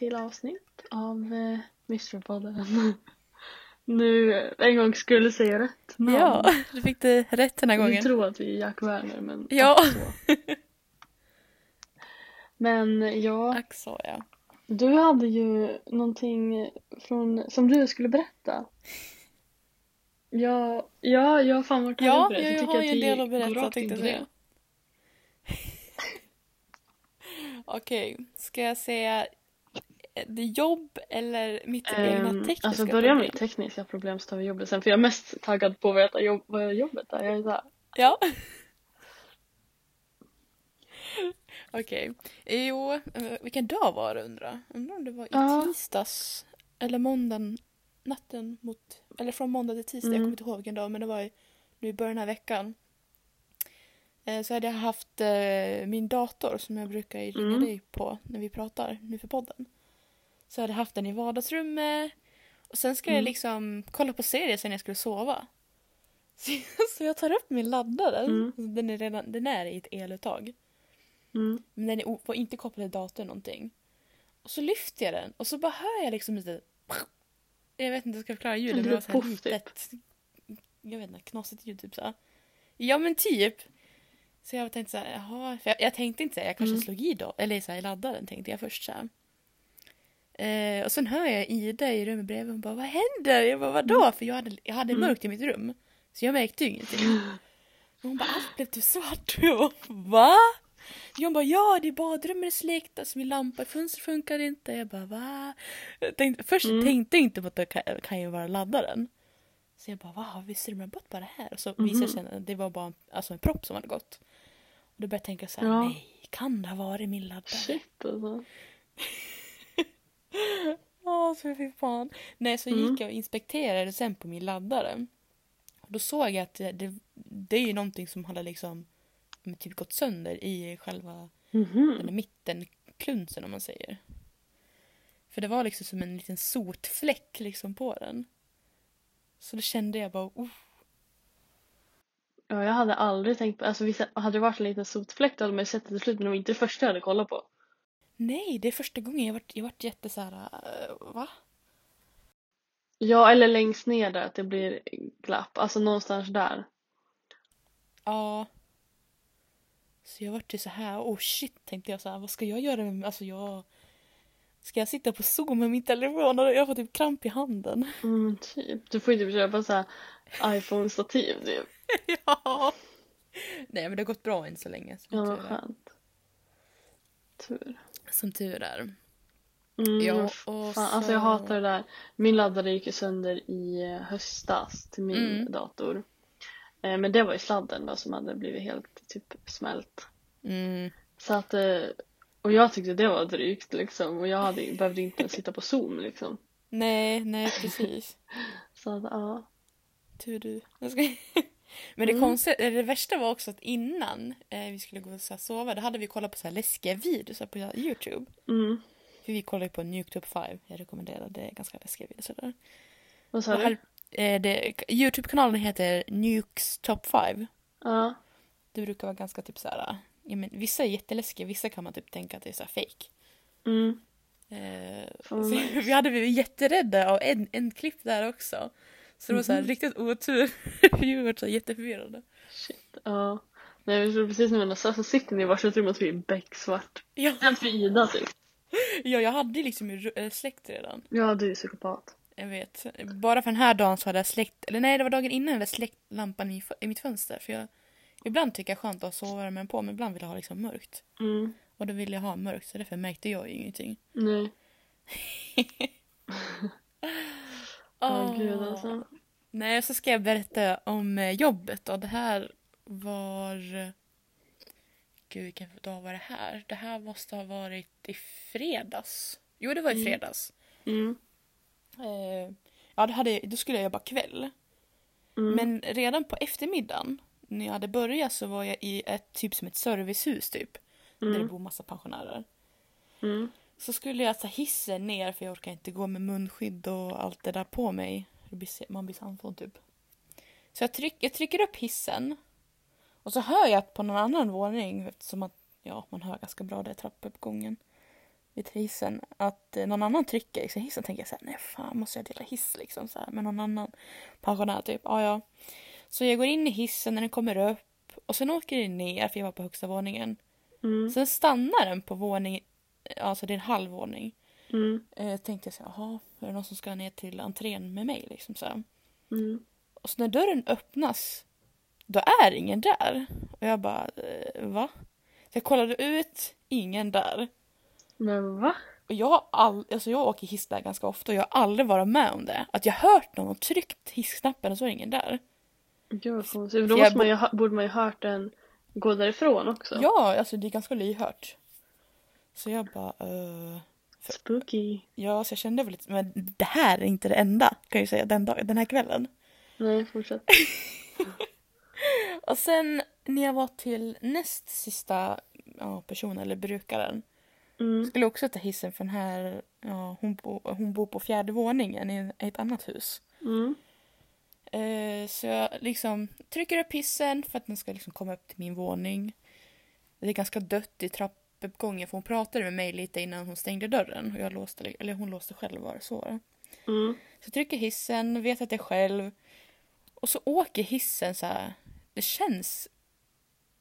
till avsnitt av eh, Mysterypodden. nu en gång skulle säga rätt namn. Ja, du fick det rätt den här Vi gången. tror att vi är Jack Werner men Ja. Men ja, Ack så ja. du hade ju någonting från, som du skulle berätta. Ja, ja, jag har fan varit Ja, jag, jag tycker har ju en vi del att berätta tänkte jag säga. Okej, ska jag säga jobb eller mitt egna Ehm, tekniska alltså börja med problem? tekniska problem så tar vi jobbet sen för jag är mest taggad på att veta jobb, vad jobbet är. Jag är såhär, Ja. Okej. Jo, eh, vilken dag var det undrar Undrar om det var i Ja. tisdags eller måndagen, natten mot, eller från måndag till tisdag, jag Mm. kommer inte ihåg vilken dag men det var nu i början av veckan. Eh, Så hade jag haft eh, min dator som jag brukar ringa Mm. dig på när vi pratar nu för podden. Så jag hade haft den i vardagsrummet och sen jag Mm. liksom kolla på serier sen jag skulle sova. Så, så jag tar upp min laddare, Mm. den är redan, den är i ett eluttag. mm, Men den är var inte kopplad till datorn någonting. Och så lyfter jag den och så bara hör jag liksom lite... Jag vet inte hur jag ska förklara ljudet det var så här litet... Jag vet inte, knasigt ljud typ så här. Ja men typ. Så jag tänkte så här, jaha. För jag, jag tänkte inte så här, jag kanske Mm. slog i då. Eller så här, i laddaren tänkte jag först så här. Eh, och sen hör jag Ida i rummet bredvid och bara vad händer? Jag bara vadå? För jag hade, jag hade Mm. mörkt i mitt rum. Så jag märkte ju ingenting. Och hon bara allt blev typ svart. Och jag bara, va? Jag bara ja det är badrummet är släckt, alltså min lampa, fönstret funkar inte. Jag bara va? Jag tänkte, först Mm. tänkte jag inte på att det kan, kan ju vara laddaren. Så jag bara va har vi strömmat bort bara här? Och så visade det sig att det var bara en, alltså en propp som hade gått. Och då började jag tänka så här, Ja. nej kan det ha varit min laddare? shit alltså. Åh, så fy fan. Nej, så Mm. gick jag och inspekterade sen på min laddare. Då såg jag att det, det, är ju någonting som hade liksom typ gått sönder i själva Mhm. den där mitten, klunsen om man säger. För det var liksom som en liten sotfläck liksom på den. Så då kände jag bara, oh, Ja, jag hade aldrig tänkt på, alltså hade det varit en liten sotfläck då hade man ju sett det till slut men det var inte det första jag hade kollat på. Nej, det är första gången jag varit, jag varit jätte så här, äh, va? Ja, eller längst ner där att det blir glapp, alltså någonstans där. Ja. Så jag vart ju så här, oh shit tänkte jag så här, vad ska jag göra med, alltså jag Ska jag sitta på zoom med min telefon och jag får typ kramp i handen? Mm, typ. Du får ju typ köpa så här iPhone-stativ typ. ja. Nej men det har gått bra än så länge. Som, Ja, vad skönt. Tur. Som tur är. Mm, Ja, och så- alltså jag hatar det där. Min laddare gick ju sönder i eh, höstas till min Mm. dator. Eh, Men det var ju sladden då som hade blivit helt typ smält. Mm. Så att, eh, och jag tyckte det var drygt liksom och jag hade, behövde inte ens sitta på zoom liksom. Nej, nej precis. Så att ja. Tur du. Jag ska... Men det Mm. konstiga, eller det värsta var också att innan eh, vi skulle gå och sova, då hade vi kollat på så här läskiga videos på Youtube. Mm. För vi kollade på Nuke Top 5, jag rekommenderar det, är ganska läskiga videos. Sådär. Vad sa du? eh, Youtube-kanalen heter Nukes Top 5. Ja. Det brukar vara ganska typ såhär, ja, men, vissa är jätteläskiga, vissa kan man typ tänka att det är så här fake. Mm. Eh, Fan, så vi hade blivit jätterädda av en, en klipp där också. Så det var så här Mhm. riktigt otur. vi var så jätteförvirrade. Shit. Ja. Nej, jag tror precis när vi så, så sitter ni i varsitt rum och så är det becksvart. Ja, En för Ida typ. ja, jag hade liksom eh, släckt redan. Ja, du är psykopat. Jag vet. Bara för den här dagen så hade jag släckt, eller nej det var dagen innan jag hade släckt lampan i, i mitt fönster. För jag, ibland tycker jag är skönt att ha sovrummen på men ibland vill jag ha liksom mörkt. Mm. Och då ville jag ha mörkt så därför märkte jag ju ingenting. Nej. Åh. gud alltså. Nej, så ska jag berätta om eh, jobbet och det här var... Gud, vilken dag var det här? Det här måste ha varit i fredags. Jo, det var i Mm. fredags. Mm. Eh, ja, det hade, då skulle jag jobba kväll. Mm. Men redan på eftermiddagen, när jag hade börjat så var jag i ett typ som ett servicehus typ. Där det Mm. bor massa pensionärer. Mm. Så skulle jag ta hissen ner för jag orkar inte gå med munskydd och allt det där på mig. Det Man blir sandfådd typ. Så jag, tryck, jag trycker upp hissen. Och så hör jag att på någon annan våning, eftersom att ja, man hör ganska bra i trappuppgången vid hissen, att eh, någon annan trycker liksom, hissen. tänker jag så här, nej fan måste jag dela hiss liksom så här, med någon annan pensionär typ. Ja, ja. Så jag går in i hissen när den kommer upp och sen åker den ner för jag var på högsta våningen. Mm. Sen stannar den på våning, alltså det är en halv våning. Mm. Eh, tänkte jag så här, jaha, är det någon som ska ner till entrén med mig liksom så här. Mm. Och så när dörren öppnas, då är ingen där. Och jag bara, eh, va? Så jag kollade ut, ingen där. Men va? Och jag har all, alltså jag åker hiss där ganska ofta och jag har aldrig varit med om det. Att jag hört någon och tryckt hissknappen och så är ingen där. Gud vad konstigt. Då måste man ju, borde man ju hört den gå därifrån också. Ja, alltså det är ganska lyhört. Så jag bara, eh, Spooky. ja, så jag kände väl lite, men det här är inte det enda, kan jag ju säga, den, dag, den här kvällen. Nej, fortsätt. Och sen när jag var till näst sista ja, personen eller brukaren Mm. skulle också ta hissen för den här, ja, hon, bo, hon bor på fjärde våningen i ett annat hus. Mm. Eh, så jag liksom trycker upp hissen för att den ska liksom komma upp till min våning. Det är ganska dött i trappuppgången för hon pratade med mig lite innan hon stängde dörren. Och jag låste, eller hon låste själv var det så. Mm. Så jag trycker hissen, vet att jag är själv. Och så åker hissen så här. Det känns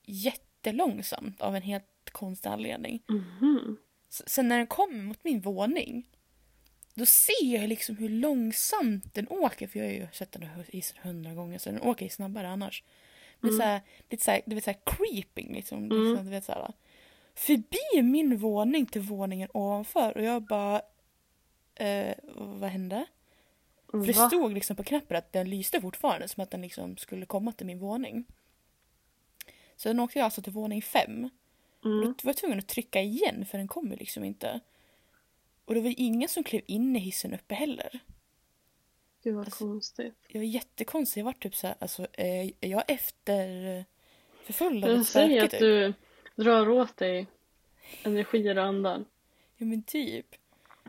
jättelångsamt av en helt konstig anledning. S- Sen när den kommer mot min våning. Då ser jag liksom hur långsamt den åker. För jag har ju sett den hissen hundra gånger. Så den åker ju snabbare annars. Men Mm. så här, lite så här, du vet så här creeping liksom. Mm. liksom du vet, så här, förbi min våning till våningen ovanför. Och jag bara... Eh, vad hände? För det stod liksom på knappen att den lyste fortfarande som att den liksom skulle komma till min våning. Så den åkte jag alltså till våning fem. Mm. Då var jag tvungen att trycka igen för den kom ju liksom inte. Och det var ingen som klev in i hissen uppe heller. Gud vad Alltså- konstigt. Jag var jättekonstig. Jag var typ så här, alltså, eh, är jag efter förföljd av ett spöke säger att typ? du drar åt dig energier och andan. Ja men typ.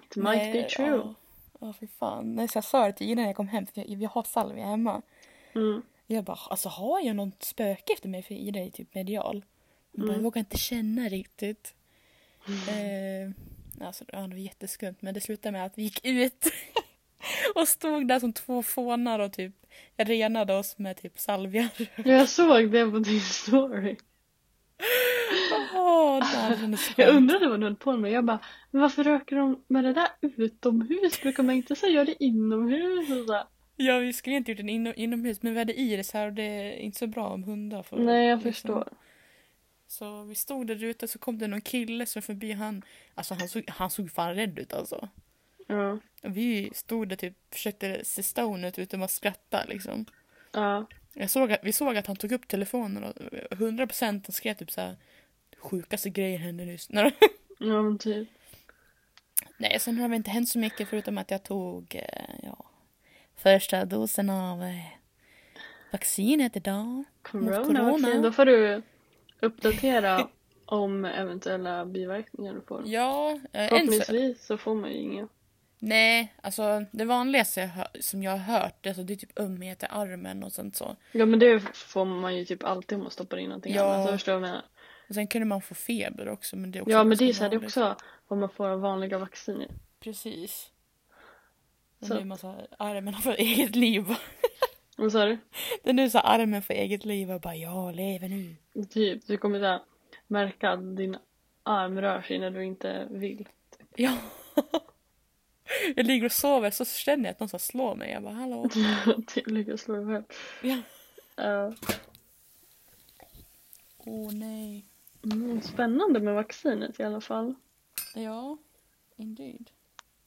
It might be true. Ja, ja fy fan. Nej, så jag sa det till innan jag kom hem, för jag, vi har salvia hemma. Mm. Jag bara, alltså har jag något spöke efter mig? För Ida är typ medial. Hon bara, Mm. jag vågar inte känna riktigt. Eh, alltså, ja, det var jätteskumt men det slutade med att vi gick ut och stod där som två fånar och typ renade oss med typ salvia. Jag såg det på din story. Det Jag undrade vad du höll på med. Jag bara, men varför röker de med det där utomhus? Brukar man inte säga det inomhus? Och så. Ja, vi skulle inte gjort den inom, inomhus men vi hade Iris här och det är inte så bra om hundar får Nej, jag liksom- förstår. Så vi stod där ute så kom det någon kille som förbi han, alltså han såg, han såg fan rädd ut alltså. Ja. Och Vi stod där typ försökte se stone ut utan att skratta liksom. Ja. Jag såg att, vi såg att han tog upp telefonen och 100% han skrev typ så här sjukaste grejen hände nyss. Ja, men typ. Nej, sen har det inte hänt så mycket förutom att jag tog eh, ja, första dosen av eh, vaccinet idag. Corona, corona. okej. Då får du uppdatera om eventuella biverkningar du får. Ja, eh, Förhoppningsvis så får man ju inga. Nej, alltså det vanligaste jag hör, som jag har hört alltså, det är typ ömhet i armen och sånt så. Ja men det får man ju typ alltid om man stoppar in någonting Ja. annat. Så förstår jag vad jag menar. Och sen kunde man få feber också. Men det är också Ja men det är så här, det är också vad man får av vanliga vacciner. Precis. Men Så. nu är man så här, armen har fått eget liv. Vad sa du? Det är nu så armen får eget liv och bara jag lever nu. Typ, du kommer så här, märka att din arm rör sig när du inte vill. Ja. Jag ligger och sover så känner jag att någon här slår mig. Jag bara hallå. Typ lyckas slå dig själv. Ja. Ja. Åh nej. Mm, spännande med vaccinet i alla fall. Ja, indeed.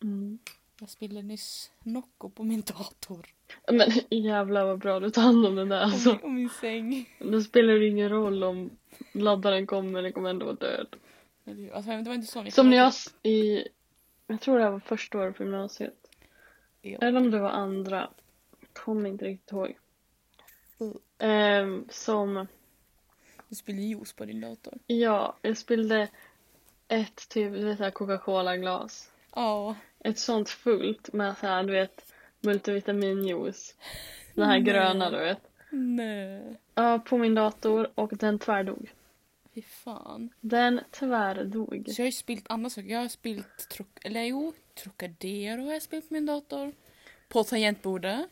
Mm. Jag spillde nyss Nocco på min dator. Men jävlar vad bra du tar hand om den där Och alltså. min, och min säng. Då spelar det ingen roll om laddaren kommer, den kommer ändå vara död. Alltså, det var inte så mycket. Som när jag i, jag tror det här var första året på gymnasiet. Ja. Eller om det var andra. Kommer inte riktigt ihåg. Mm. Ehm, som, Du spillde juice på din dator. ja, jag spillde ett typ, Coca-Cola-glas. Ja. Ett sånt fullt med så här, du vet, multivitaminjuice. Den här Nej. gröna du vet. Nej. Ja, på min dator och den tvärdog. Fy fan. Den tvärdog. Så jag har ju spelat andra saker. Jag har spelat, Troc- eller jo, Trocadero har jag spelat på min dator. På tangentbordet.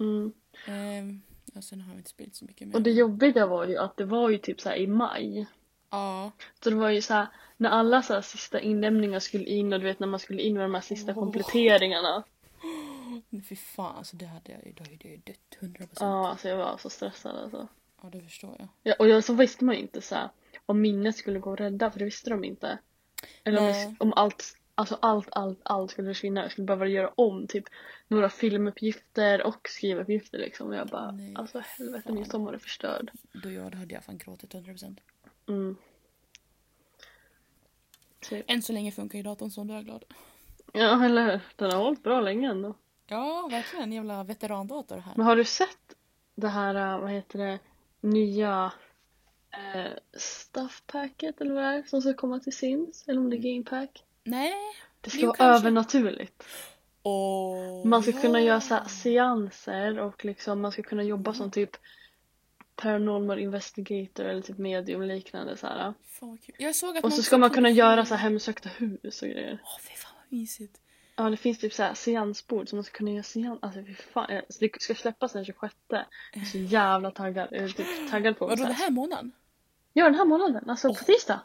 Mm. Ehm, och sen har vi inte spelat så mycket mer. Och det jobbiga var ju att det var ju typ så här i maj. Ja. Så det var ju så här när alla så sista inlämningar skulle in och du vet när man skulle in med de här sista Åh. kompletteringarna. Men Fy fan, alltså det hade jag, då hade jag ju dött 100%. Ja, alltså jag var så stressad alltså. ja, det förstår jag. Ja, och jag, så visste man ju inte så här, om minnet skulle gå att rädda för det visste de inte. Eller om, om allt, alltså allt, allt, allt skulle försvinna. Jag skulle behöva göra om typ några filmuppgifter och skrivuppgifter liksom. Och jag bara, Nej, alltså helvete fan. min sommar är förstörd. Då jag, hade jag fan gråtit 100%. Mm. Typ. Än så länge funkar ju datorn så då är jag glad. Ja, eller hur? Den har hållit bra länge ändå. Ja, verkligen. En jävla veterandator här. Men har du sett det här, äh, vad heter det, nya eh, stuffpacket eller vad det är som ska komma till Sims? Eller om det är gamepack? Nej. Det ska vara kanske. övernaturligt. Åh, Man ska kunna göra så här seanser och liksom man ska kunna jobba som typ paranormal investigator eller typ medium liknande så här. Fan. Jag såg att Och så ska man kunna göra så här hemsökta hus och grejer. Åh, fy fan vad mysigt. Ja, det finns typ så här seansbord som man ska kunna göra seans. Alltså fy fan. jag- Så det ska släppas den 26. Jag är så jävla taggad. Jag är typ taggad på Vadå så den här. här månaden? Ja, den här månaden. Alltså Åh. på tisdag.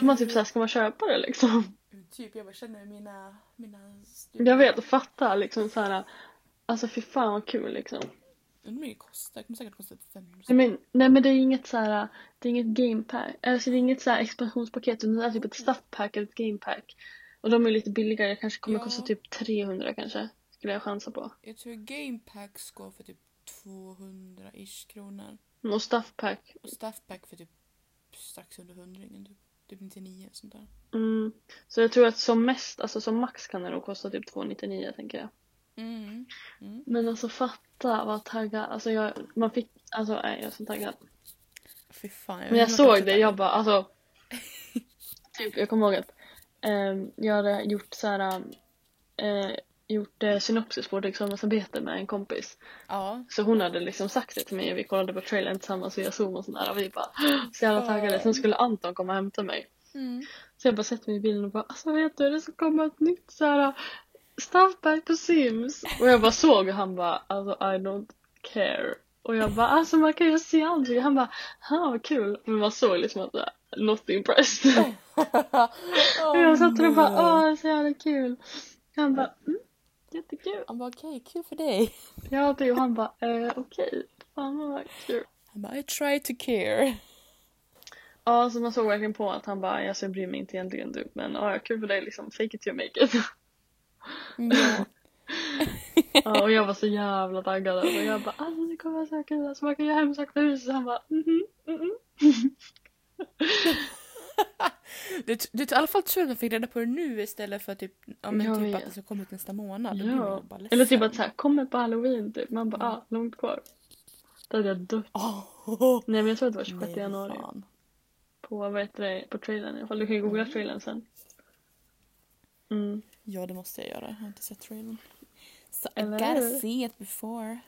Man typ såhär, ska man köpa det liksom? Typ, jag bara känner mina... mina Jag vet och fatta liksom så här. Alltså fy fan vad kul liksom. Undrar hur det kostar. Det kommer säkert kosta typ 500 Nej men, nej men det är inget så här. Det är inget gamepack. Alltså det är inget så här expansionspaket utan det är typ ett stuffpack eller ett gamepack. Och de är lite billigare. Det kanske kommer Ja. kosta typ 300 kanske. Skulle jag chansa på. Jag tror gamepacks går för typ 200-ish kronor. Och stuffpack. Och staffpack för typ strax under hundringen. Typ, typ 99 sånt där. Mm. Så jag tror att som mest, alltså som max kan det nog kosta typ 299 tänker jag. Mm. Mm. Men alltså fatta vad taggad. Alltså jag, man fick, alltså nej jag är så taggad. Fy fan. Men jag såg det, jag bara alltså. typ, jag kommer ihåg att ehm, jag hade gjort så här, eh, gjort eh, synopsis på ett examensarbete med en kompis. Ja. Så hon hade liksom sagt det till mig och vi kollade på trailern tillsammans via zoom och sådär och vi bara så jävla taggade. Sen skulle Anton komma och hämta mig. Mm. Så jag bara sätter mig i bilen och bara alltså vet du det ska komma ett nytt så här stuffback på Sims. Och jag bara såg och han bara alltså I don't care. Och jag bara alltså man kan ju se andra. Han bara ha vad kul. Men man såg liksom att jag not impressed. och jag satt och bara åh så jävla kul. Han bara mm, jättekul. Han bara okej, kul för dig. Ja det och han bara eh, okej. Fan vad kul. Han bara I try to care. Ja så man såg verkligen på att han bara alltså jag bryr mig inte egentligen du men ja kul för dig liksom fake it till make it. Ja. Ja, och jag var så jävla taggad alltså. Jag bara alltså det kommer vara så kul. Alltså man kan göra hemsökta hus. Han bara mhm, mhm. Det, det är i alla fall tur att jag fick reda på det nu istället för typ, ja, men Jag typ att det ska komma ut nästa månad. Ja. Eller typ att såhär, kommer på halloween typ. Man bara ah, långt kvar. Då hade jag dött. Åh, Nej men jag tror att det var 26 nej, januari. fan. På vad heter det, på trailern i alla fall. Du kan ju googla Mm. trailern sen. Mm. Ja, det måste jag göra. Jag har inte sett trailern. Så I Eller gotta see it before.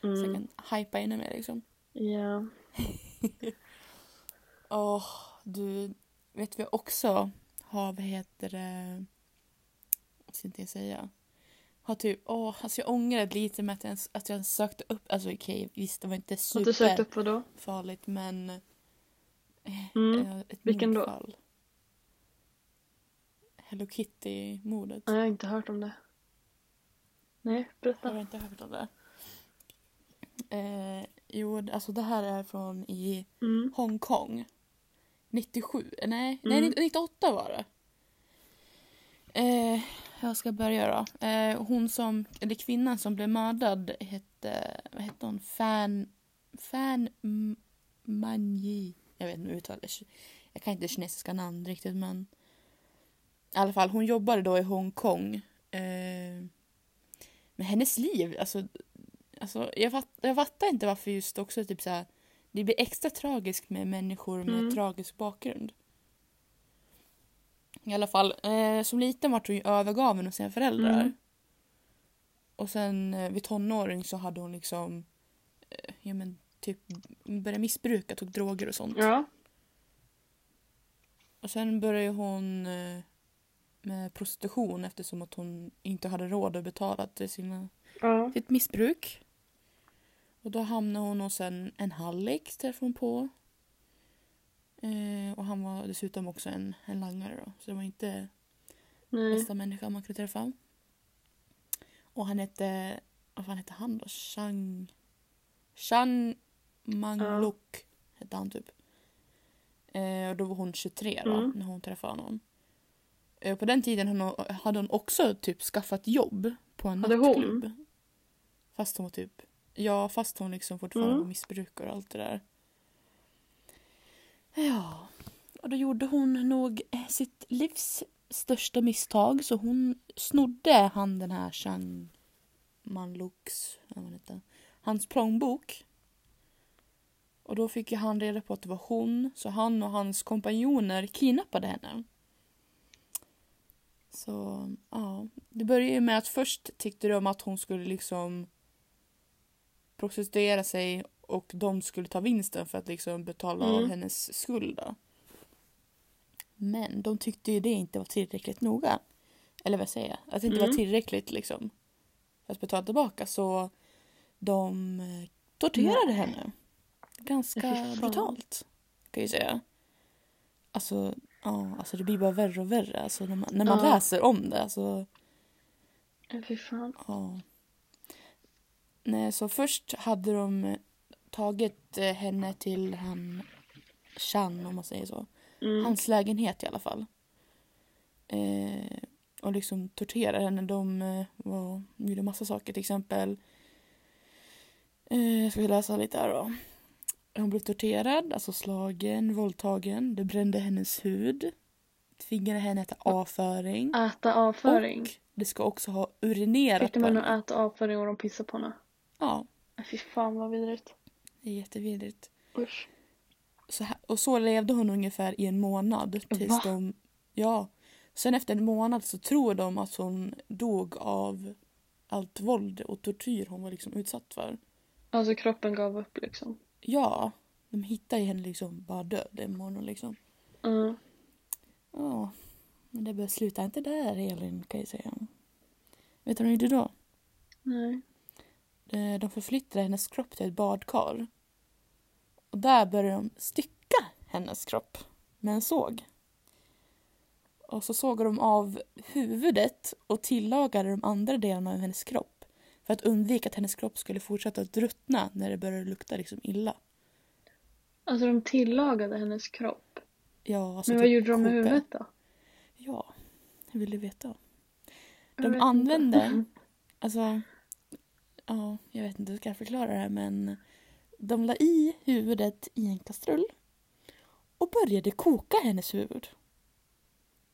Så jag Mm. kan hypa ännu mer liksom. Ja. Åh, du. Vet vi också har, vad heter det? Vad ska inte jag säga? Har typ, åh, alltså jag ångrar lite med att jag, ens, att jag sökte upp, alltså okej, visst det var inte då? superfarligt men Mm. eh, ett Vilken då? mordfall. Hello Kitty-mordet. Jag har inte hört om det. Nej, Har berätta. du inte hört om det? Eh, jo, alltså det här är från i Mm. Hongkong. 97, eh, nej, nej Mm. 98 var det. Eh, jag ska börja då. Eh, hon som, eller kvinnan som blev mördad hette, vad hette hon? Fan, Fan Manji. Jag vet inte hur uttalet Jag kan inte kinesiska namn riktigt men. I alla fall, hon jobbade då i Hongkong. Eh, men hennes liv, alltså, alltså jag, fatt, jag fattar inte varför just också typ så här, det blir extra tragiskt med människor med Mm. tragisk bakgrund. I alla fall, eh, som liten var hon ju övergaven av sina föräldrar. Mm. Och sen eh, vid tonåring så hade hon liksom eh, ja men typ började missbruka, tog droger och sånt. Ja. Och sen började hon eh, med prostitution eftersom att hon inte hade råd att betala till sina, Ja. sitt missbruk. Och då hamnade hon hos en, en hallick träffade hon på. Eh, och han var dessutom också en, en langare då. Så det var inte Nej. bästa människan man kunde träffa. Och han hette, vad fan hette han då? Chang... Chan Mangluk hette han typ. Eh, och då var hon 23 då, Mm. när hon träffade honom. Eh, på den tiden hade hon, hade hon också typ skaffat jobb på en Hade hon? nattklubb. Fast hon var typ, ja fast hon liksom fortfarande Mm. var missbrukare och allt det där. Ja, och då gjorde hon nog eh, sitt livs största misstag så hon snodde han den här Chang heter, hans plånbok. Och då fick ju han reda på att det var hon så han och hans kompanjoner kidnappade henne. Så ja, det började ju med att först tyckte de att hon skulle liksom prostituera sig och de skulle ta vinsten för att liksom betala av Mm. hennes skuld. då. Men de tyckte ju det inte var tillräckligt noga. Eller vad säger jag? Att det inte var Mm. tillräckligt liksom för att betala tillbaka så de eh, torterade Nej. henne. Ganska brutalt kan jag ju säga. Alltså, ja, alltså det blir bara värre och värre alltså när man, när man Ja. läser om det. Alltså, Fy fan. Ja. Nej, så först hade de eh, tagit eh, henne till han Chan om man säger så. Mm. Hans lägenhet i alla fall. Eh, och liksom torterade henne. De eh, var, gjorde massa saker. Till exempel. Eh, jag ska läsa lite här då. Hon blev torterad, alltså slagen, våldtagen. Det brände hennes hud. Tvingade henne att äta avföring. Äta avföring. Och det ska också ha urinerat Fick de på henne henne. att äta avföring och de pissade på henne? Ja, Nej, Fy fan vad vidrigt. det är jättevidrigt. Usch. Så här, och så levde hon ungefär i en månad. Tills Va? de, ja. Sen efter en månad så tror de att hon dog av allt våld och tortyr hon var liksom utsatt för. Alltså kroppen gav upp liksom. Ja, de hittade henne liksom bara död en månad liksom. Mm. Ja, men det slutar inte där Elin kan jag säga. Vet du vad de gjorde då? Nej. Eh, De förflyttade hennes kropp till ett badkar. Och där började de stycka hennes kropp med en såg. Och så sågade de av huvudet och tillagade de andra delarna av hennes kropp. För att undvika att hennes kropp skulle fortsätta att ruttna när det började lukta liksom illa. Alltså de tillagade hennes kropp. Ja, alltså Men vad typ gjorde de med koka- huvudet då? Ja, hur vill du veta? De använde, inte. alltså, ja, jag vet inte hur ska jag förklara det här men de la i huvudet i en kastrull och började koka hennes huvud.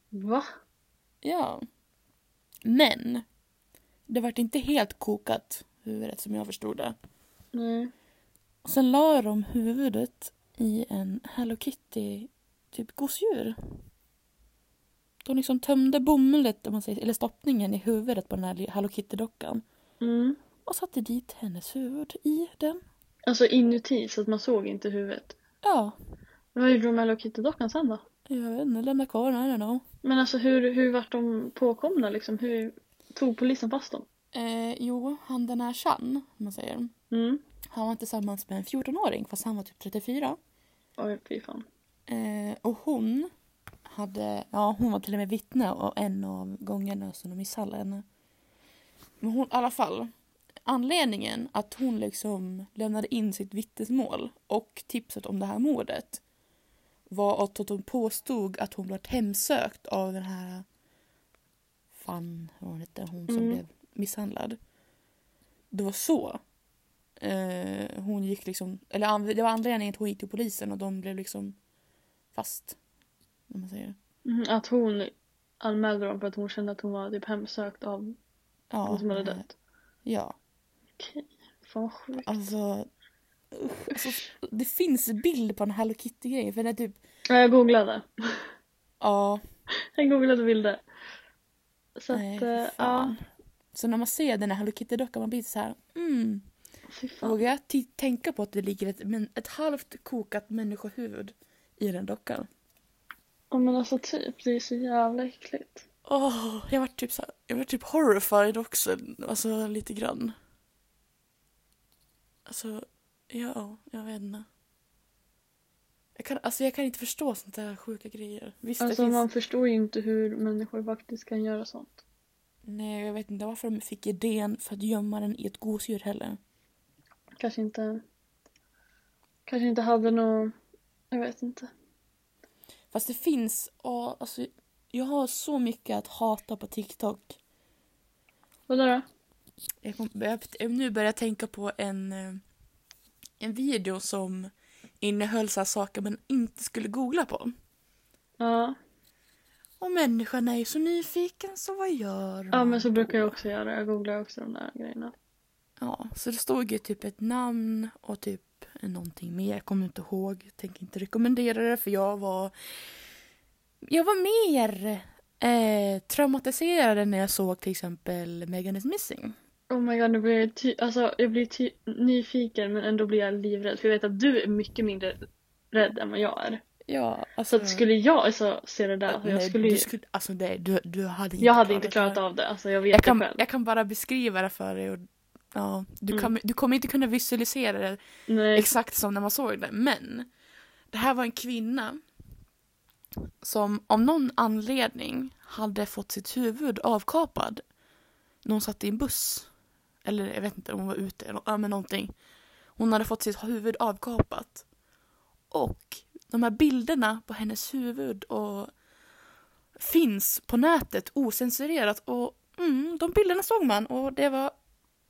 Va? Ja. Men det vart inte helt kokat, huvudet som jag förstod det. Nej. Sen la de huvudet i en Hello Kitty typ gosedjur. De liksom tömde bomullet, om man säger, eller stoppningen i huvudet på den här Hello Kitty-dockan. Mm. Och satte dit hennes huvud i den. Alltså inuti så att man såg inte huvudet. Ja, Men vad gjorde de med Hello Kitty-dockan sen då? jag vet inte, lämna kvar den, I don't know. Men alltså hur, hur vart de påkomna liksom? Hur tog polisen fast dem? Eh, jo, han den här Chan, om man säger. Mm. Han var tillsammans med en 14-åring fast han var typ 34. Oj, fy fan. Eh, och hon hade, ja hon var till och med vittne och en av gångerna som de misshandlade henne. Men hon, i alla fall. Anledningen att hon liksom lämnade in sitt vittnesmål och tipset om det här mordet var att hon påstod att hon blev hemsökt av den här Fan, vad hon hette, hon som Mm. blev misshandlad. Det var så. Eh, hon gick liksom, eller det var anledningen att hon gick till polisen och de blev liksom fast. Om man säger. Mm, att hon anmälde dem för att hon kände att hon var typ hemsökt av Ja, någon som hade dött. Ja, Okej. Fan vad sjukt. alltså, alltså. Det finns bild på en Hello Kitty-grej för det är typ, Ja, Jag googlade. ja, Jag googlade bilder. Så nej, att, eh, ja. fan. Så när man ser den här Hello Kitty-dockan man blir så här, mm. Vågar jag t- tänka på att det ligger ett, men, ett halvt kokat människohuvud i den dockan? Ja men alltså typ, det är så jävla äckligt. Åh, jag var typ så här, jag var typ horrified också, alltså lite grann. Alltså, ja, jag vet inte. Jag kan, alltså jag kan inte förstå sånt där sjuka grejer. Visst, Alltså finns... man förstår ju inte hur människor faktiskt kan göra sånt. Nej, jag vet inte varför de fick idén för att gömma den i ett gosedjur heller. Kanske inte... Kanske inte hade något... Jag vet inte. Fast det finns, åh, alltså jag har så mycket att hata på TikTok. Vadå då? Jag kom, jag, nu börjar jag tänka på en, eh, en video som innehöll så saker man inte skulle googla på. Ja. Och människan är ju så nyfiken, så vad gör Ja man men så brukar jag också göra. Jag googlar också de där grejerna. Ja, så det stod ju typ ett namn och typ någonting mer. Jag kommer inte ihåg. Jag tänker inte rekommendera det för jag var... Jag var mer eh, traumatiserad när jag såg till exempel Megan is missing. Oh my god, nu blir jag, ty- alltså, jag blir ty- nyfiken men ändå blir jag livrädd. För jag vet att du är mycket mindre rädd än vad jag är. Ja, Så alltså... att skulle jag alltså, se det där, alltså, jag nej, skulle ju... du skulle, alltså det, du, du hade inte Jag hade inte klarat av det, alltså jag vet jag kan, det själv. jag kan bara beskriva det för dig och ja, du, Mm. kan, du kommer inte kunna visualisera det Nej. exakt som när man såg det. Men det här var en kvinna som av någon anledning hade fått sitt huvud avkapad när hon satt i en buss. Eller jag vet inte om hon var ute, eller men någonting. Hon hade fått sitt huvud avkapat. Och de här bilderna på hennes huvud och finns på nätet osensurerat och mm, de bilderna såg man och det var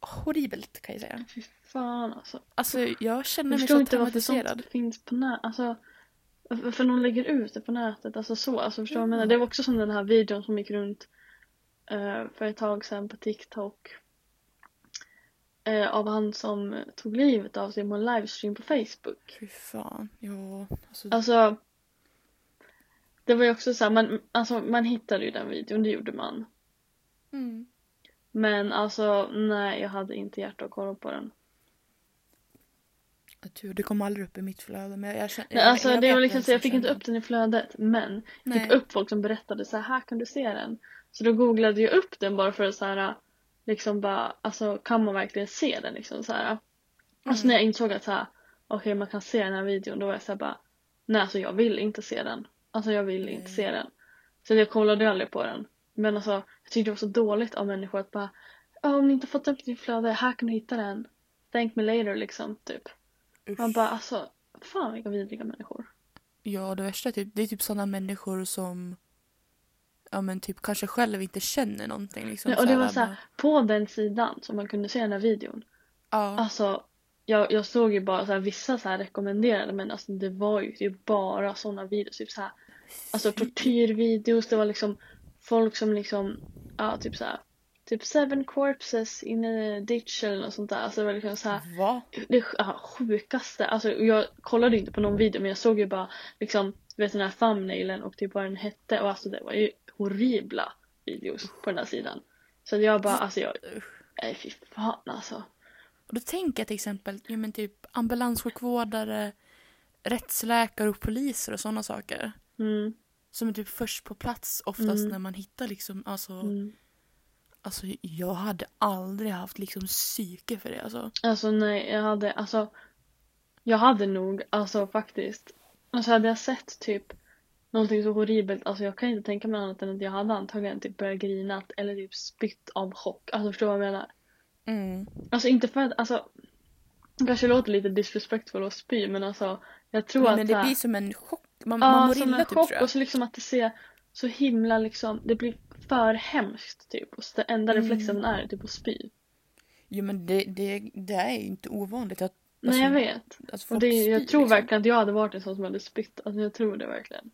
horribelt kan jag säga. Fy fan alltså. Alltså jag känner Jag mig så inte varför traumatiserad. sånt finns på nätet. Alltså, varför någon lägger ut det på nätet. Alltså så. Alltså, förstår du vad jag menar? Det var också som den här videon som gick runt eh, för ett tag sedan på TikTok. Eh, av han som tog livet av sig på en livestream på Facebook. Fy fan, ja. Alltså, Alltså. Det var ju också så här, man, alltså, man hittade ju den videon, det gjorde man. mm. Men alltså nej, jag hade inte hjärta att kolla på den. Jag tror det kom aldrig upp i mitt flöde men jag känner... Nej, alltså det vet var liksom så, jag fick inte upp den i flödet men jag fick upp folk som berättade så här, här kan du se den. Så då googlade jag upp den bara för att så här, liksom bara, alltså kan man verkligen se den liksom så här. Alltså Mm. när jag insåg att så här, okej man kan se den här videon då var jag så här bara, nej alltså jag vill inte se den. Alltså jag vill inte Nej. se den. Så jag kollade aldrig på den. Men alltså jag tyckte det var så dåligt av människor att bara, "Ja, om ni inte fått upp ditt flöde, här kan du hitta den. Thank me later liksom, typ. Usch. Man bara alltså, fan vilka vidriga människor. Ja, det värsta är typ, det är typ sådana människor som ja men typ kanske själv inte känner någonting liksom. Ja, och det var bara- så här, på den sidan som man kunde se den här videon. Ja. Alltså, jag, jag såg ju bara så här, vissa så här rekommenderade men alltså det var ju typ bara sådana videos. Typ så här, alltså tortyrvideos, det var liksom folk som liksom, ja typ så här, typ seven corpses in a ditch eller något sånt där. Alltså det var liksom så här, Va? det ja, sjukaste. Alltså jag kollade inte på någon video men jag såg ju bara liksom, du vet den här thumbnailen och typ vad den hette och alltså det var ju horribla videos på den här sidan. Så jag bara, alltså jag, nej fy fan alltså. Och då tänker jag till exempel, ja men typ ambulanssjukvårdare, rättsläkare och poliser och sådana saker. Mm, Som är typ först på plats oftast Mm. när man hittar liksom, alltså, mm. alltså jag hade aldrig haft liksom psyke för det alltså. Alltså nej, jag hade, alltså jag hade nog, alltså faktiskt, alltså hade jag sett typ någonting så horribelt, alltså jag kan inte tänka mig annat än att jag hade antagligen typ börjat grina eller typ spytt av chock. Alltså förstår du vad jag menar? Mm. Alltså inte för att, alltså kanske låter lite disrespectful att spy men alltså jag tror Men, att men det här- blir som en chock, man, Ja, man mår illa typ chock tror jag. och så liksom att det ser så himla liksom, det blir för hemskt typ. Och så det enda Mm. reflexen är typ att spy. Jo men det, det, det är ju inte ovanligt att Nej jag vet. Alltså, Och det, jag spyr, tror liksom. verkligen att jag hade varit en sån som hade spytt. Alltså jag tror det verkligen.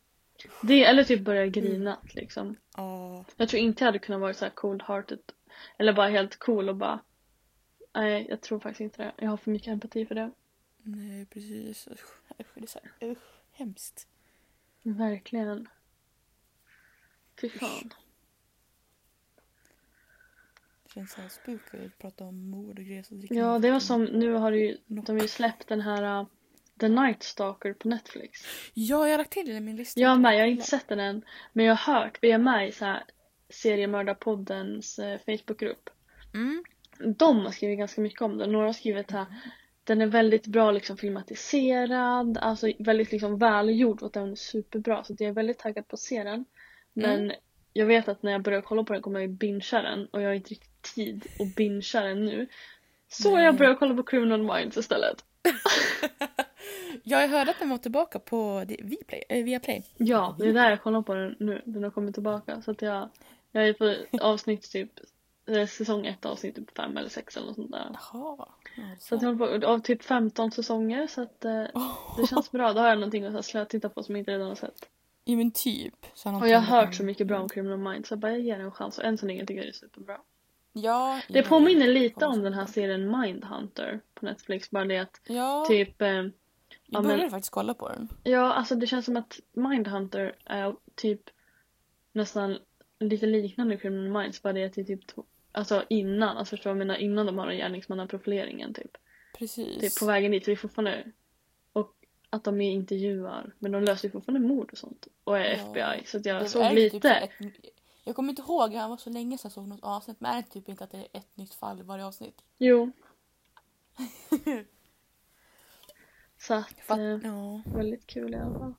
Det, eller typ börja grina liksom. Ja, Jag tror inte jag hade kunnat vara så här cold hearted. Eller bara helt cool och bara. Nej jag tror faktiskt inte det. Jag har för mycket empati för det. nej precis. Usch, usch, det är så här, usch, hemskt. Verkligen. Fy fan. verkligen så här spooky att prata om mord och grejer. Så Ja, det var som, nu har det Nock. de har ju släppt den här uh, The Night Stalker på Netflix. Ja, jag har lagt till den i min lista. Jag med, jag har inte sett den än. Men jag har hört, vi är med i så här seriemördarpoddens eh, Facebookgrupp. Mm. De har skrivit ganska mycket om den. Några har skrivit här den är väldigt bra liksom filmatiserad, alltså väldigt liksom välgjord och den är superbra så jag är väldigt taggad på att se den. Men Mm. jag vet att när jag börjar kolla på den kommer jag bingea den och jag har inte riktigt tid att bingea den nu. Så Nej. jag börjar kolla på Criminal Minds istället. Ja, jag hörde att den var tillbaka på Viaplay. Äh, Viaplay. Ja, det är där jag kollar på den nu. Den har kommit tillbaka så att jag, jag är på avsnitt typ eh, säsong ett avsnitt typ fem eller sex eller något sånt där. Jaha. Ja, Så att jag håller på av typ 15 säsonger så att eh, det känns bra. Då har jag någonting att så här slö titta på som jag inte redan har sett. Ja men typ. Och jag har hört så mycket bra om Criminal Minds så jag bara jag ger den en chans och än så länge tycker jag det är superbra. Ja. Det jag- påminner lite om den här serien Mindhunter på Netflix bara det att Ja. typ eh, jag ja, började men- faktiskt kolla på den. Ja, alltså det känns som att Mindhunter är typ nästan lite liknande Criminal Minds bara det att det är typ Alltså innan, alltså förstår jag menar? Innan de har den gärningsmannaprofileringen typ. Precis. Typ på vägen dit, för det är fortfarande och att de är intervjuar men de löser ju fortfarande mord och sånt och är Ja. FBI så att jag Det såg är lite. Typ ett, jag kommer inte ihåg, det var så länge sedan jag såg något avsnitt. Men är det typ inte att det är ett nytt fall i varje avsnitt? Jo. så att, Fatt, eh, ja. väldigt kul i alla fall.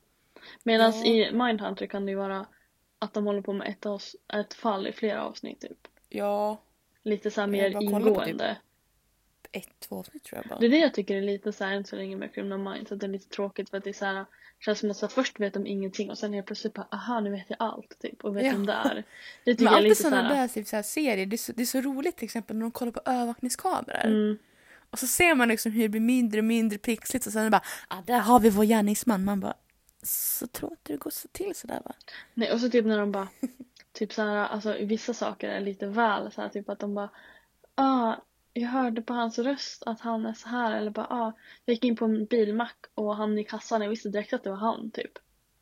Medan Ja. i Mindhunter kan det ju vara att de håller på med ett, avs- ett fall i flera avsnitt typ. Ja. Lite så här Jag mer typ ingående. Ett, två avsnitt tror jag bara. Det är det jag tycker är lite så här än så länge med Criminal Minds. Att det är lite tråkigt för att det är så här känns som att så först vet de ingenting och sen helt plötsligt bara aha nu vet jag allt typ och vet Ja. vem det är. Det tycker Men jag är alltid lite så sådana här. där, typ, så här serier, det är, så, det är så roligt till exempel när de kollar på övervakningskameror. Mm, Och så ser man liksom hur det blir mindre och mindre pixligt och sen bara ah, där har vi vår gärningsman. Man bara så tror inte det går så till sådär va? nej och så typ när de bara typ så här alltså vissa saker är lite väl så här typ att de bara ah jag hörde på hans röst att han är så här eller bara ah jag gick in på en bilmack och han i kassan jag visste direkt att det var han typ.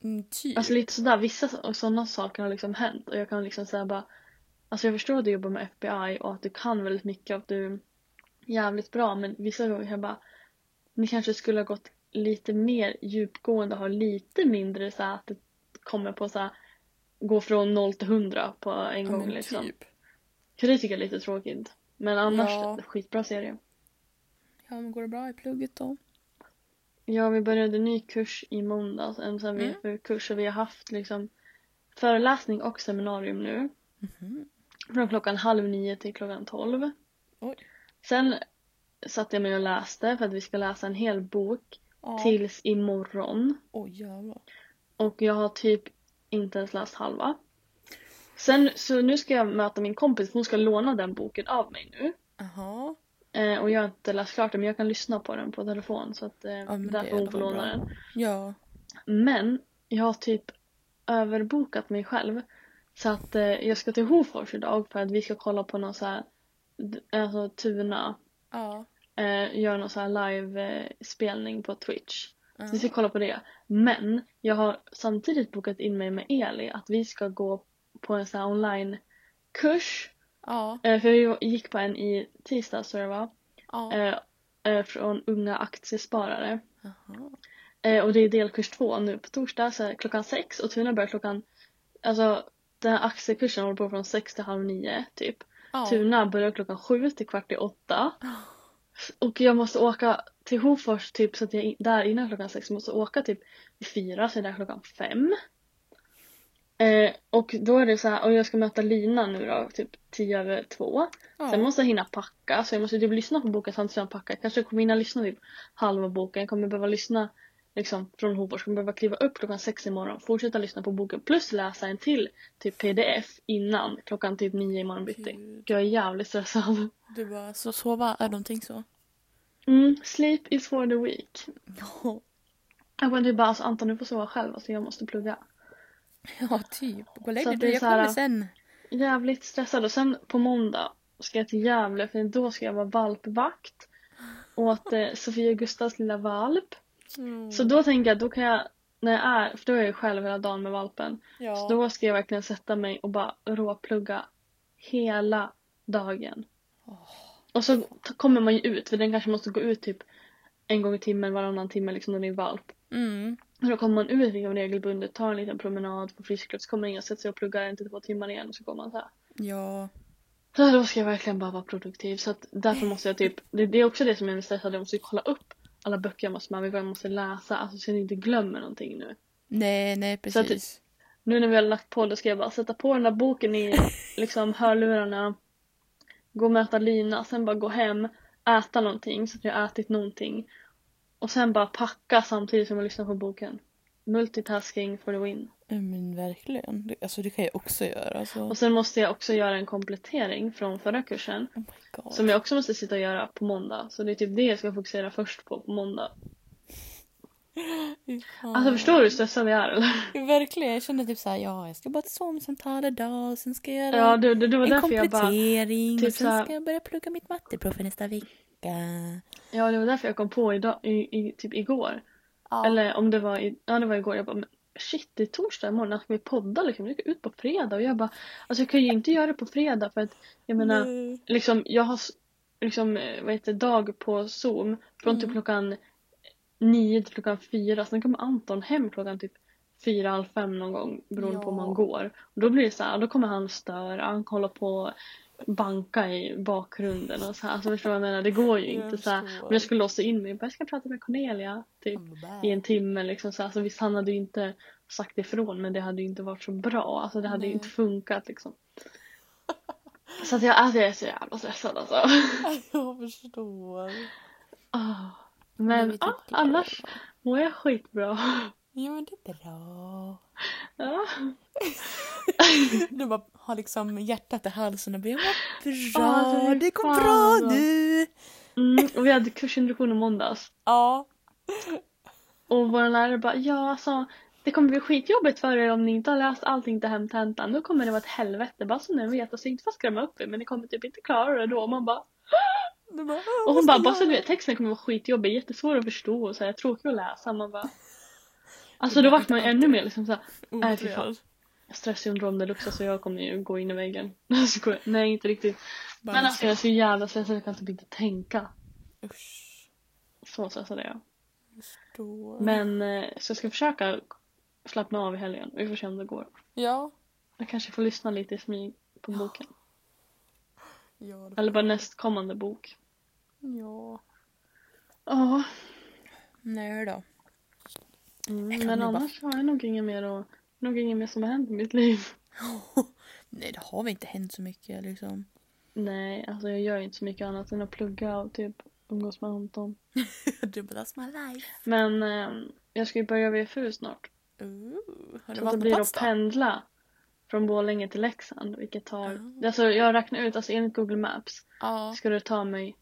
Mm, typ. Alltså lite sådär, vissa sådana saker har liksom hänt och jag kan liksom säga bara Alltså jag förstår att du jobbar med FBI och att du kan väldigt mycket och att du jävligt bra men vissa gånger jag bara Ni kanske skulle ha gått lite mer djupgående och ha lite mindre så att det kommer på så här Gå från 0 till 100 på en ja, gång liksom. typ. För det tycker jag är lite tråkigt. Men annars, Ja. skitbra serie. Ja men går det bra i plugget då? Ja, vi började en ny kurs i måndags, en sån Mm. VFU-kurs och vi har haft liksom föreläsning och seminarium nu. Mhm. Från klockan halv nio till klockan tolv. Oj. Sen satte jag mig och läste för att vi ska läsa en hel bok Ja. tills imorgon. Oj jävlar. Och jag har typ inte ens läst halva. Sen så nu ska jag möta min kompis, hon ska låna den boken av mig nu. Jaha. Eh, och jag har inte läst klart den men jag kan lyssna på den på telefon så att eh, men därför hon får bra. låna den. Ja. Men jag har typ överbokat mig själv. Så att eh, jag ska till Hofors idag för att vi ska kolla på någon så här, alltså Tuna, Ja. eh, gör någon så här live-spelning på Twitch. Ja. Så vi ska kolla på det. Men jag har samtidigt bokat in mig med Eli att vi ska gå på en sån här online-kurs. Ja. Eh, för vi gick på en i tisdags så det var. Ja. Eh, eh, från unga aktiesparare. Eh, och det är delkurs två nu på torsdag så klockan sex och Tuna börjar klockan Alltså den här aktiekursen håller på från sex till halv nio typ. Ja. Tuna börjar klockan sju till kvart i åtta. Och jag måste åka till Hofors typ så att jag är där innan klockan sex. Måste åka typ vid fyra så jag är där klockan fem. Eh, och då är det så här, och jag ska möta Lina nu då, typ tio över två. Ja. Sen måste jag hinna packa så jag måste typ lyssna på boken samtidigt som jag packar. Kanske kommer hinna lyssna typ halva boken. Jag kommer behöva lyssna liksom från Hofors. kommer behöva kliva upp klockan sex imorgon. Fortsätta lyssna på boken plus läsa en till typ pdf innan klockan typ nio imorgon bitti. Gud. Jag är jävligt stressad. Du bara, så sova är någonting så? Mm, sleep is for the weak. Ja. Jag kommer typ bara alltså Anton du får sova själv alltså jag måste plugga. Ja, typ. Gå och lägg dig jag kommer sen. Jävligt stressad och sen på måndag ska jag till Gävle för då ska jag vara valpvakt. Åt eh, Sofia Gustavs lilla valp. Mm. Så då tänker jag, då kan jag, när jag är, för då är jag själv hela dagen med valpen. ja. Så då ska jag verkligen sätta mig och bara råplugga hela dagen. Åh. Och så kommer man ju ut för den kanske måste gå ut typ en gång i timmen, varannan timme liksom när det är valp. Mm. Och då kommer man ut liksom regelbundet, tar en liten promenad, får frisk luft, så kommer man in och sätter sig och pluggar en till två timmar igen och så går man så här. Ja. Så då ska jag verkligen bara vara produktiv så att därför måste jag typ, det, det är också det som är stressad, jag måste kolla upp alla böcker jag måste vad jag måste läsa, alltså så jag inte glömmer någonting nu. Nej, nej Så att- precis. Nu när vi har lagt på då ska jag bara sätta på den där boken i liksom hörlurarna, gå och möta Lina, sen bara gå hem, äta någonting så att jag har ätit någonting. Och sen bara packa samtidigt som jag lyssnar på boken. Multitasking for the win. Ja, Men verkligen. Det, alltså det kan jag också göra. Alltså. Och sen måste jag också göra en komplettering från förra kursen. Oh. Som jag också måste sitta och göra på måndag. Så det är typ det jag ska fokusera först på på måndag. Alltså förstår du hur stressad jag är eller? Verkligen. Jag kände typ såhär, ja jag ska bara till sommarsamtal idag och sen ska jag göra Ja det, det, det en jag bara komplettering typ och sen ska jag börja plugga mitt matteprov för nästa vecka. Ja det var därför jag kom på idag, i, i, typ igår. Ja. Eller om det var, i, ja det var igår. Jag bara, men shit det är torsdag imorgon, när ska vi podda liksom? Vi ska ut på fredag. Och jag bara, alltså jag kan ju inte göra det på fredag för att jag menar, Nej. liksom jag har liksom, eh, vad heter dag på zoom från typ Mm. klockan nio till klockan fyra. Sen kommer Anton hem klockan typ fyra, halv fem någon gång beroende på om Ja. han går. Och då blir det så här, då kommer han störa, han håller på banka i bakgrunden och så här. Alltså förstår du vad jag menar? Det går ju inte så här. Om jag skulle låsa in mig, jag bara, jag ska prata med Cornelia. Typ i en timme liksom så, här. så visst han hade ju inte sagt ifrån men det hade ju inte varit så bra. Alltså det hade ju Nej. inte funkat liksom. Så att jag, alltså jag är så jävla stressad alltså. Jag förstår. Ah. Men Men typ ah, annars mår jag skitbra. Ja men det är bra. Ja. Du bara har liksom hjärtat i halsen och bara, jag mår bra, Ja, det går bra bra. nu. Mm, och vi hade kursintroduktion i måndags. Ja. Och vår lärare bara ja alltså det kommer bli skitjobbigt för er om ni inte har läst allting till hemtentan. Då kommer det vara ett helvete bara så ni vet. Alltså inte för att skrämma upp er men ni kommer typ inte klara det då. Och man bara bara, Och hon bara, bara så du vet, texten kommer vara skitjobbig, jättesvår att förstå och så här, tråkig att läsa. Man bara... Alltså då vart man ju ännu mer liksom såhär, nej fy fan. Stresssyndrom deluxe, så jag kommer ju gå in i väggen. Nej inte riktigt. Men alltså jag är så jävla stressad, jag kan typ inte tänka. Usch. Så stressad är jag. Förstår. Men eh, så jag ska försöka slappna av i helgen. Vi får se om det går. Ja. Jag kanske får lyssna lite i smyg på boken. Ja. Eller bara nästkommande bok. Ja. Ja. Nej då. Mm, men ju bara- annars har jag nog inget mer och nog inget mer som har hänt i mitt liv. Nej det har väl inte hänt så mycket liksom. Nej, alltså jag gör inte så mycket annat än att plugga och typ umgås med Anton. du bara that's my life. Men ehm, jag ska ju börja VFU snart. Ooh, har du Så det blir att pendla från Borlänge till Leksand. Vilket tar, Ah. alltså jag räknar ut, alltså enligt Google Maps Ja. ska det ta mig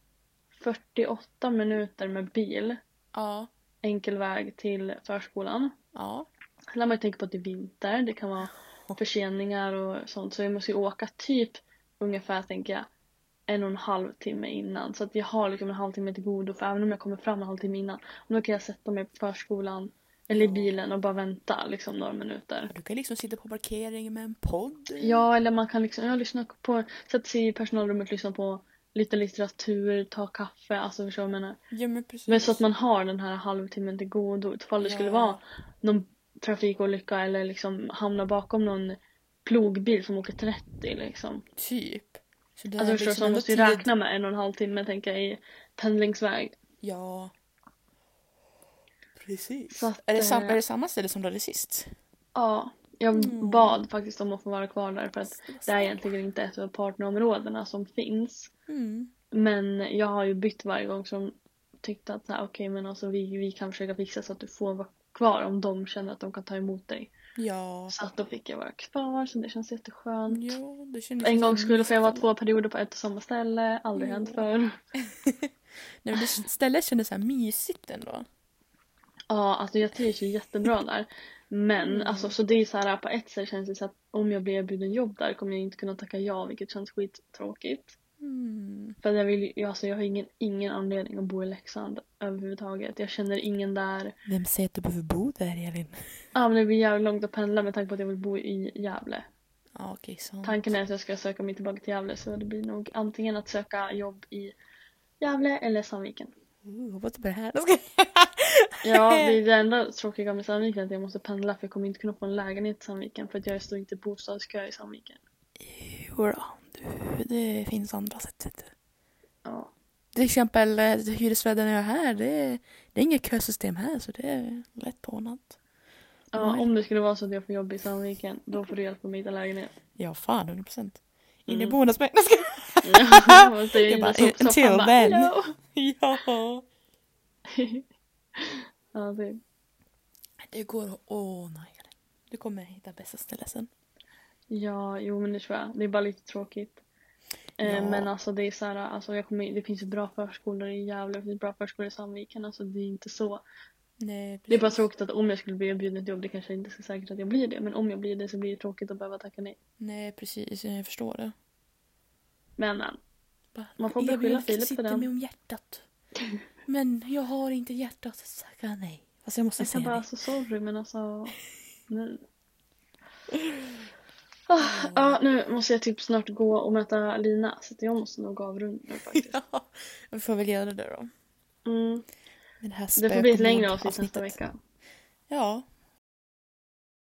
48 minuter med bil Ja. Enkel väg till förskolan. Ja. Sen lär man ju tänka på att det är vinter, det kan vara förseningar och sånt. Så jag måste ju åka typ ungefär, tänker jag, en och en halv timme innan. Så att jag har liksom en halvtimme till godo. För även om jag kommer fram en halvtimme innan, då kan jag sätta mig på förskolan eller i bilen och bara vänta liksom några minuter. Du kan liksom sitta på parkeringen med en podd. Ja, eller man kan liksom, jag lyssna på, sätta sig i personalrummet, lyssna på lite litteratur, ta kaffe, alltså förstår du vad jag menar? Ja men precis. Men så att man har den här halvtimmen till godo ifall det skulle Ja. vara någon trafikolycka eller liksom hamna bakom någon plogbil som åker 30 liksom. Typ. Så det Alltså förstår liksom man måste ju tid- räkna med en och en halv timme tänker jag i pendlingsväg. Ja. Precis. Att, är, det sam- eh, är det samma ställe som du hade sist? Ja, jag Mm. bad faktiskt om att få vara kvar där för att det är egentligen inte ett av partnerområdena som finns. Mm. Men jag har ju bytt varje gång som tyckte att okej men alltså vi, vi kan försöka fixa så att du får vara kvar om de känner att de kan ta emot dig. Ja. Så att då fick jag vara kvar så det känns jätteskönt. Ja, det kändes En gång skulle jag vara två perioder på ett och samma ställe, aldrig Ja. hänt förr. Nej, men det stället kändes så här mysigt ändå. Ja, alltså jag trivs ju jättebra där. Men Mm. alltså så det är så här på ett sätt känns det så att om jag blir erbjuden jobb där kommer jag inte kunna tacka ja vilket känns skittråkigt. Mm. För jag vill ju, alltså jag har ingen, ingen anledning att bo i Leksand överhuvudtaget. Jag känner ingen där. Vem säger att du behöver bo där Elin? Ja men det blir jävligt långt att pendla med tanke på att jag vill bo i Gävle. Okej, sant. Tanken är att jag ska söka mig tillbaka till Gävle så det blir nog antingen att söka jobb i Gävle eller Sandviken. Hoppas det blir här. Ja, det är det enda tråkiga med Sandviken att jag måste pendla för jag kommer inte kunna få en lägenhet i Sandviken för att jag står inte i bostadskö i Sandviken. Jodå, du, det finns andra sätt. vet du. Ja. Till exempel eh, hyresvärden jag har här, det är, det är inget kösystem här så det är lätt ordnat. ja, om det skulle vara så att jag får jobb i Sandviken då får du hjälpa mig hitta lägenhet. Ja, fan 100 procent. Mm. Inneboende som jag ska... Ja, är Jag bara, then. "Hello." Ja. ja, det, Det går att ordna. Du kommer hitta bästa stället sen. ja, jo men det tror jag. Det är bara lite tråkigt. Eh, Ja. Men alltså det är så här, alltså jag kommer, det finns ju bra förskolor i Gävle, det finns bra förskolor i Sandviken. Alltså det är inte så. Nej, Det är bara tråkigt att om jag skulle bli erbjuden ett jobb, det kanske inte är så säkert att jag blir det. Men om jag blir det så blir det tråkigt att behöva tacka nej. Nej, precis. Jag förstår det. Men men. Man får "Erbjudandet beskylla Filip för den." mig om hjärtat. Men jag har inte hjärtat att säga nej. Fast jag måste Jag kan säga bara, nej. alltså sorry men alltså. Nu. Ah, ja, nu måste jag typ snart gå och möta Lina. Så att jag måste nog avrunda nu faktiskt. Ja, vi får väl göra det då. Mm. Med det här Det får bli ett längre avsnitt nästa vecka. Ja,